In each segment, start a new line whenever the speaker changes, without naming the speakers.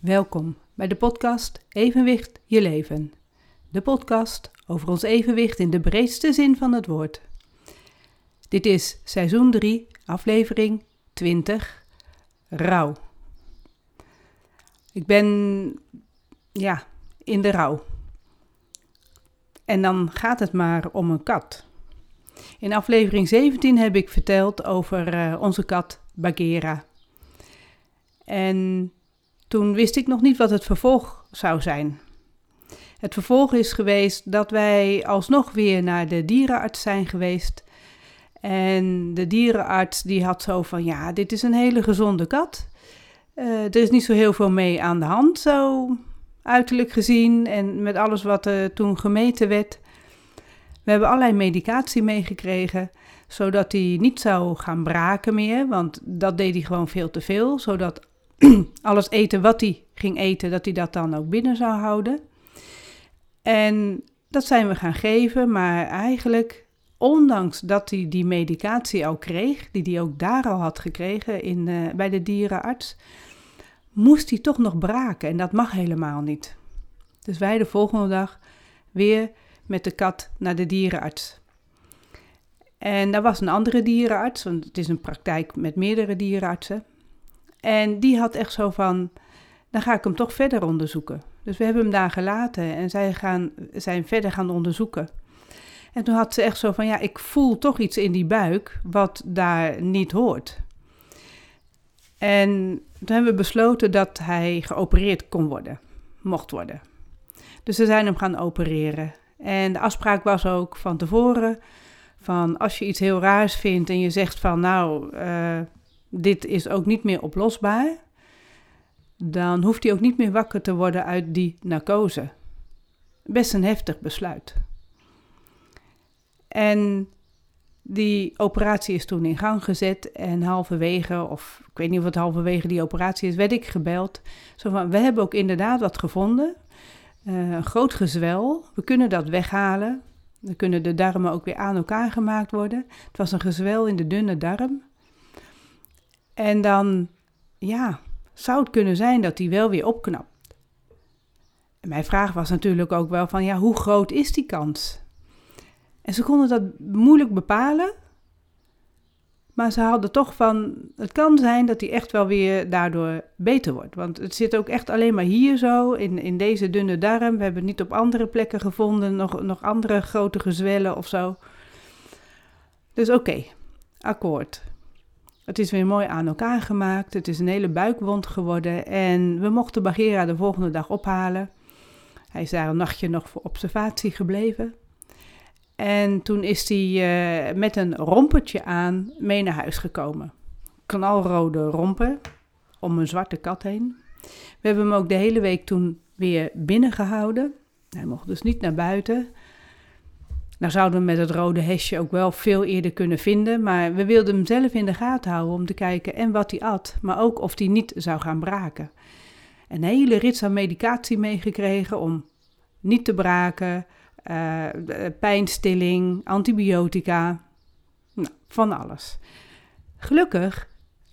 Welkom bij de podcast Evenwicht je leven. De podcast over ons evenwicht in de breedste zin van het woord. Dit is seizoen 3, aflevering 20, rouw. Ik ben ja, in de rouw. En dan gaat het maar om een kat. In aflevering 17 heb ik verteld over uh, onze kat Bagheera. En toen wist ik nog niet wat het vervolg zou zijn. Het vervolg is geweest dat wij alsnog weer naar de dierenarts zijn geweest. En de dierenarts die had zo van, ja, dit is een hele gezonde kat. Uh, er is niet zo heel veel mee aan de hand, zo uiterlijk gezien. En met alles wat er toen gemeten werd. We hebben allerlei medicatie meegekregen, zodat hij niet zou gaan braken meer. Want dat deed hij gewoon veel te veel. Zodat alles eten wat hij ging eten, dat hij dat dan ook binnen zou houden. En dat zijn we gaan geven, maar eigenlijk, ondanks dat hij die medicatie al kreeg, die hij ook daar al had gekregen in, uh, bij de dierenarts, moest hij toch nog braken. En dat mag helemaal niet. Dus wij de volgende dag weer met de kat naar de dierenarts. En daar was een andere dierenarts, want het is een praktijk met meerdere dierenartsen. En die had echt zo van, dan ga ik hem toch verder onderzoeken. Dus we hebben hem daar gelaten en zij gaan, zijn verder gaan onderzoeken. En toen had ze echt zo van, ja, ik voel toch iets in die buik wat daar niet hoort. En toen hebben we besloten dat hij geopereerd kon worden, mocht worden. Dus ze zijn hem gaan opereren. En de afspraak was ook van tevoren van als je iets heel raars vindt en je zegt van nou, uh, dit is ook niet meer oplosbaar, dan hoeft hij ook niet meer wakker te worden uit die narcose. Best een heftig besluit. En die operatie is toen in gang gezet en halverwege, of ik weet niet het halverwege die operatie is, werd ik gebeld. Zo van, we hebben ook inderdaad wat gevonden. Uh, een groot gezwel. We kunnen dat weghalen. Dan kunnen de darmen ook weer aan elkaar gemaakt worden. Het was een gezwel in de dunne darm. En dan, ja, zou het kunnen zijn dat die wel weer opknapt. En mijn vraag was natuurlijk ook wel van, ja, hoe groot is die kans? En ze konden dat moeilijk bepalen. Maar ze hadden toch van, het kan zijn dat hij echt wel weer daardoor beter wordt. Want het zit ook echt alleen maar hier zo, in, in deze dunne darm. We hebben het niet op andere plekken gevonden, nog, nog andere grote gezwellen of zo. Dus oké, akkoord. Het is weer mooi aan elkaar gemaakt. Het is een hele buikwond geworden. En we mochten Bagheera de volgende dag ophalen. Hij is daar een nachtje nog voor observatie gebleven. En toen is hij uh, met een rompertje aan mee naar huis gekomen. Knalrode romper om een zwarte kat heen. We hebben hem ook de hele week toen weer binnen gehouden. Hij mocht dus niet naar buiten. Nou zouden we met het rode hesje ook wel veel eerder kunnen vinden, maar we wilden hem zelf in de gaten houden om te kijken en wat hij at, maar ook of hij niet zou gaan braken. Een hele rits aan medicatie meegekregen om niet te braken, uh, pijnstilling, antibiotica, nou, van alles. Gelukkig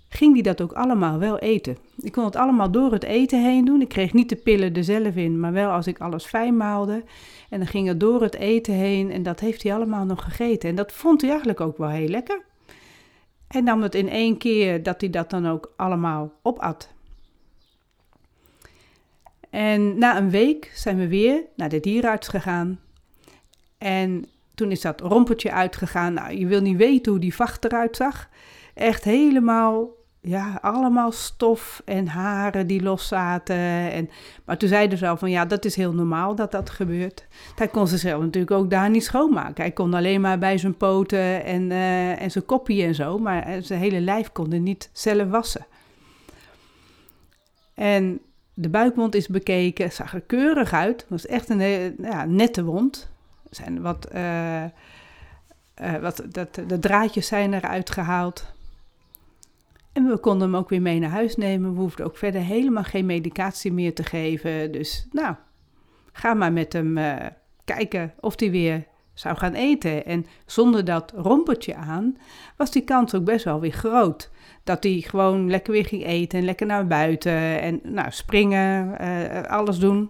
ging hij dat ook allemaal wel eten. Ik kon het allemaal door het eten heen doen. Ik kreeg niet de pillen er zelf in, maar wel als ik alles fijn maalde. En dan ging het door het eten heen en dat heeft hij allemaal nog gegeten. En dat vond hij eigenlijk ook wel heel lekker. En nam het in één keer dat hij dat dan ook allemaal opat. En na een week zijn we weer naar de dierenarts gegaan. En toen is dat rompertje uitgegaan. Nou, je wil niet weten hoe die vacht eruit zag. Echt helemaal, ja, allemaal stof en haren die los zaten. En, maar toen zeiden ze al van, ja, dat is heel normaal dat dat gebeurt. Hij kon zichzelf natuurlijk ook daar niet schoonmaken. Hij kon alleen maar bij zijn poten en, uh, en zijn koppie en zo. Maar eh, zijn hele lijf kon hij niet zelf wassen. En de buikwond is bekeken, zag er keurig uit. Het was echt een ja, nette wond zijn wat, wat dat, de draadjes zijn eruit gehaald. En we konden hem ook weer mee naar huis nemen. We hoefden ook verder helemaal geen medicatie meer te geven. Dus nou, ga maar met hem uh, kijken of hij weer zou gaan eten. En zonder dat rompertje aan was die kans ook best wel weer groot dat hij gewoon lekker weer ging eten en lekker naar buiten en nou, springen, uh, alles doen.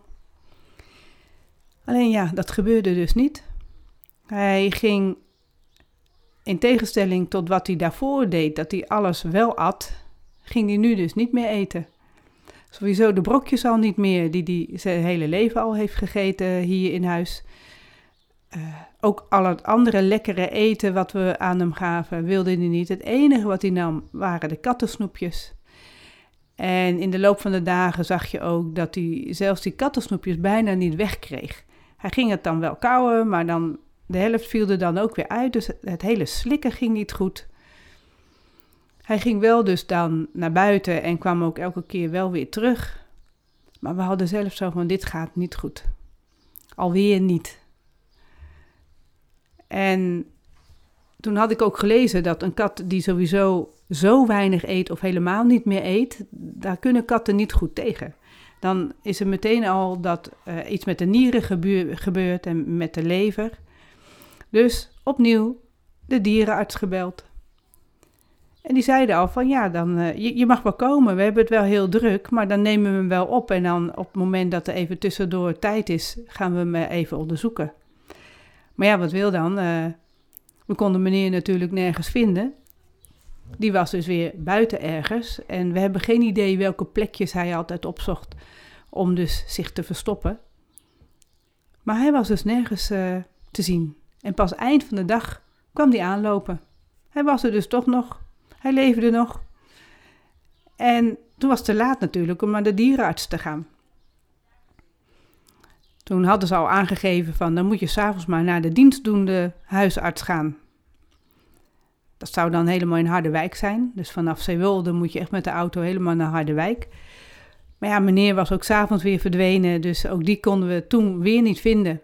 Alleen ja, dat gebeurde dus niet. Hij ging in tegenstelling tot wat hij daarvoor deed, dat hij alles wel at, ging hij nu dus niet meer eten. Sowieso de brokjes al niet meer, die hij zijn hele leven al heeft gegeten hier in huis. Uh, ook al het andere lekkere eten wat we aan hem gaven, wilde hij niet. Het enige wat hij nam waren de kattensnoepjes. En in de loop van de dagen zag je ook dat hij zelfs die kattensnoepjes bijna niet wegkreeg. Hij ging het dan wel kauwen, maar dan de helft viel er dan ook weer uit. Dus het hele slikken ging niet goed. Hij ging wel dus dan naar buiten en kwam ook elke keer wel weer terug. Maar we hadden zelf zo van, dit gaat niet goed. Alweer niet. En toen had ik ook gelezen dat een kat die sowieso zo weinig eet of helemaal niet meer eet, daar kunnen katten niet goed tegen. Dan is er meteen al dat uh, iets met de nieren gebeurt en met de lever. Dus opnieuw de dierenarts gebeld. En die zeiden al van ja, dan, uh, je, je, mag wel komen, we hebben het wel heel druk, maar dan nemen we hem wel op. En dan op het moment dat er even tussendoor tijd is, gaan we hem even onderzoeken. Maar ja, wat wil dan? Uh, we konden meneer natuurlijk nergens vinden. Die was dus weer buiten ergens. En we hebben geen idee welke plekjes hij altijd opzocht om dus zich te verstoppen. Maar hij was dus nergens te zien. En pas eind van de dag kwam hij aanlopen. Hij was er dus toch nog. Hij leefde nog. En toen was het te laat natuurlijk om naar de dierenarts te gaan. Toen hadden ze al aangegeven van dan moet je s'avonds maar naar de dienstdoende huisarts gaan. Dat zou dan helemaal in Harderwijk zijn. Dus vanaf Zeewolde moet je echt met de auto helemaal naar Harderwijk. Maar ja, meneer was ook s'avonds weer verdwenen, dus ook die konden we toen weer niet vinden.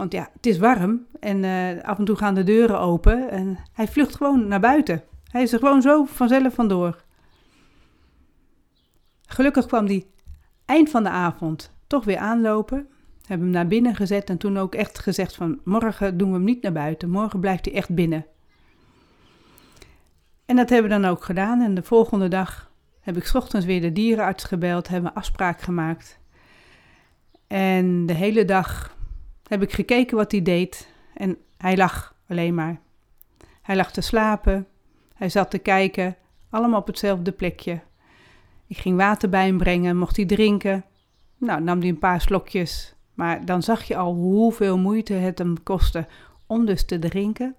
Want ja, het is warm en uh, af en toe gaan de deuren open en hij vlucht gewoon naar buiten. Hij is er gewoon zo vanzelf vandoor. Gelukkig kwam hij eind van de avond toch weer aanlopen. Hebben hem naar binnen gezet en toen ook echt gezegd van morgen doen we hem niet naar buiten. Morgen blijft hij echt binnen. En dat hebben we dan ook gedaan. En de volgende dag heb ik ochtends weer de dierenarts gebeld, hebben we afspraak gemaakt. En de hele dag heb ik gekeken wat hij deed en hij lag alleen maar. Hij lag te slapen, hij zat te kijken, allemaal op hetzelfde plekje. Ik ging water bij hem brengen, mocht hij drinken. Nou, nam hij een paar slokjes, maar dan zag je al hoeveel moeite het hem kostte om dus te drinken.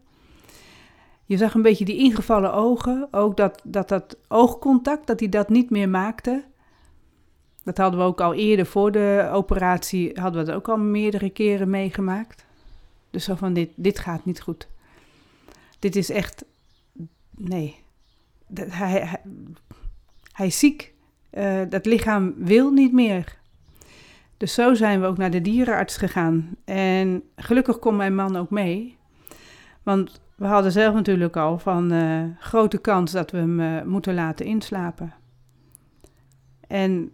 Je zag een beetje die ingevallen ogen, ook dat, dat, dat oogcontact, dat hij dat niet meer maakte. Dat hadden we ook al eerder voor de operatie, hadden we dat ook al meerdere keren meegemaakt. Dus zo van, dit, dit gaat niet goed. Dit is echt, nee. hij, hij, hij, is ziek. Uh, dat lichaam wil niet meer. Dus zo zijn we ook naar de dierenarts gegaan. En gelukkig kon mijn man ook mee. Want we hadden zelf natuurlijk al van uh, grote kans dat we hem uh, moeten laten inslapen. En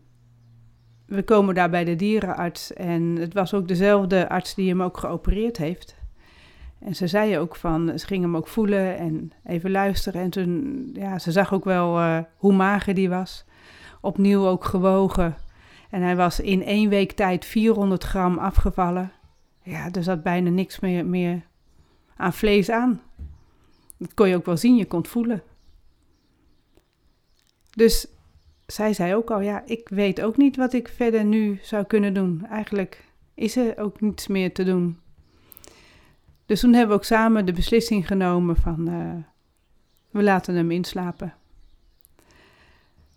we komen daar bij de dierenarts en het was ook dezelfde arts die hem ook geopereerd heeft. En ze zei ook van, ze ging hem ook voelen en even luisteren. En toen, ja, ze zag ook wel uh, hoe mager die was. Opnieuw ook gewogen. En hij was in één week tijd 400 gram afgevallen. Ja, er zat bijna niks meer, meer aan vlees aan. Dat kon je ook wel zien, je kon het voelen. Dus zij zei ook al, ja, ik weet ook niet wat ik verder nu zou kunnen doen. Eigenlijk is er ook niets meer te doen. Dus toen hebben we ook samen de beslissing genomen van, uh, we laten hem inslapen.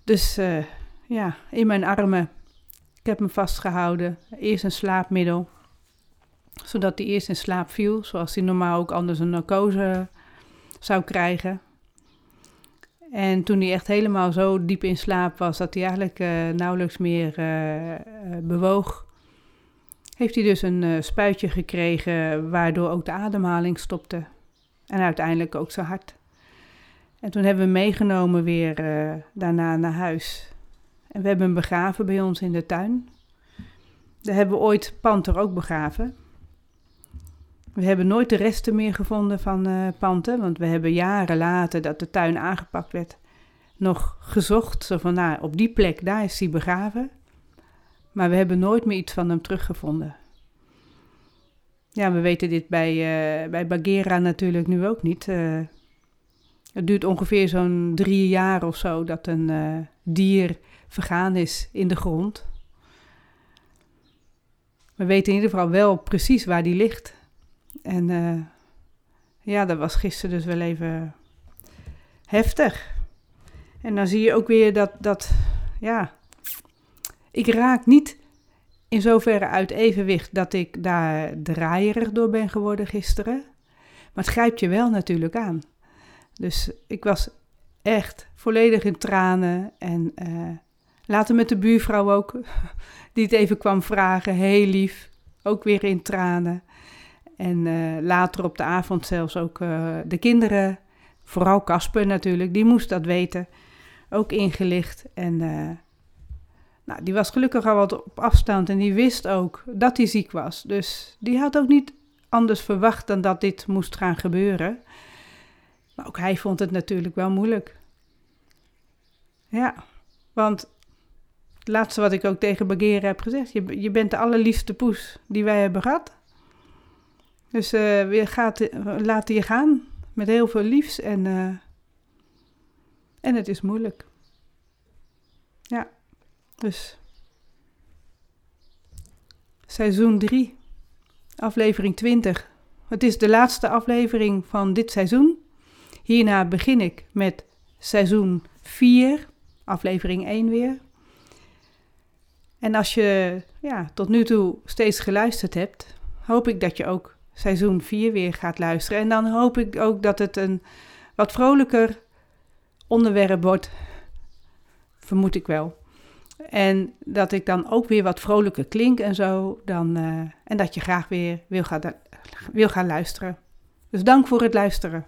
Dus uh, ja, in mijn armen. Ik heb hem vastgehouden. Eerst een slaapmiddel. Zodat hij eerst in slaap viel, zoals hij normaal ook anders een narcose zou krijgen. En toen hij echt helemaal zo diep in slaap was dat hij eigenlijk uh, nauwelijks meer uh, bewoog, heeft hij dus een spuitje gekregen waardoor ook de ademhaling stopte. En uiteindelijk ook zijn hart. En toen hebben we meegenomen weer daarna naar huis. En we hebben hem begraven bij ons in de tuin. Daar hebben we ooit Panter ook begraven. We hebben nooit de resten meer gevonden van uh, panten, want we hebben jaren later dat de tuin aangepakt werd, nog gezocht. Zo van, nou, op die plek, daar is hij begraven. Maar we hebben nooit meer iets van hem teruggevonden. Ja, we weten dit bij, uh, bij Bagheera natuurlijk nu ook niet. Uh, het duurt ongeveer zo'n drie jaar of zo dat een dier vergaan is in de grond. We weten in ieder geval wel precies waar die ligt. En ja, dat was gisteren dus wel even heftig. En dan zie je ook weer dat, dat ja, ik raak niet in zoverre uit evenwicht dat ik daar draaierig door ben geworden gisteren. Maar het grijpt je wel natuurlijk aan. Dus ik was echt volledig in tranen. En uh, later met de buurvrouw ook, die het even kwam vragen, heel lief. Ook weer in tranen. En uh, later op de avond zelfs ook uh, de kinderen, vooral Casper natuurlijk, die moest dat weten. Ook ingelicht. En nou, die was gelukkig al wat op afstand en die wist ook dat hij ziek was. Dus die had ook niet anders verwacht dan dat dit moest gaan gebeuren. Maar ook hij vond het natuurlijk wel moeilijk. Ja, want het laatste wat ik ook tegen Bagheera heb gezegd, je, je bent de allerliefste poes die wij hebben gehad. Dus uh, we gaat, laten je gaan met heel veel liefs en, uh, en het is moeilijk. Ja. Dus seizoen 3, aflevering 20. Het is de laatste aflevering van dit seizoen. Hierna begin ik met seizoen 4, aflevering 1 weer. En als je ja, tot nu toe steeds geluisterd hebt, hoop ik dat je ook seizoen 4 weer gaat luisteren. En dan hoop ik ook dat het een wat vrolijker onderwerp wordt. Vermoed ik wel. En dat ik dan ook weer wat vrolijker klink en zo. Dan, uh, en dat je graag weer wil wil gaan luisteren. Dus dank voor het luisteren.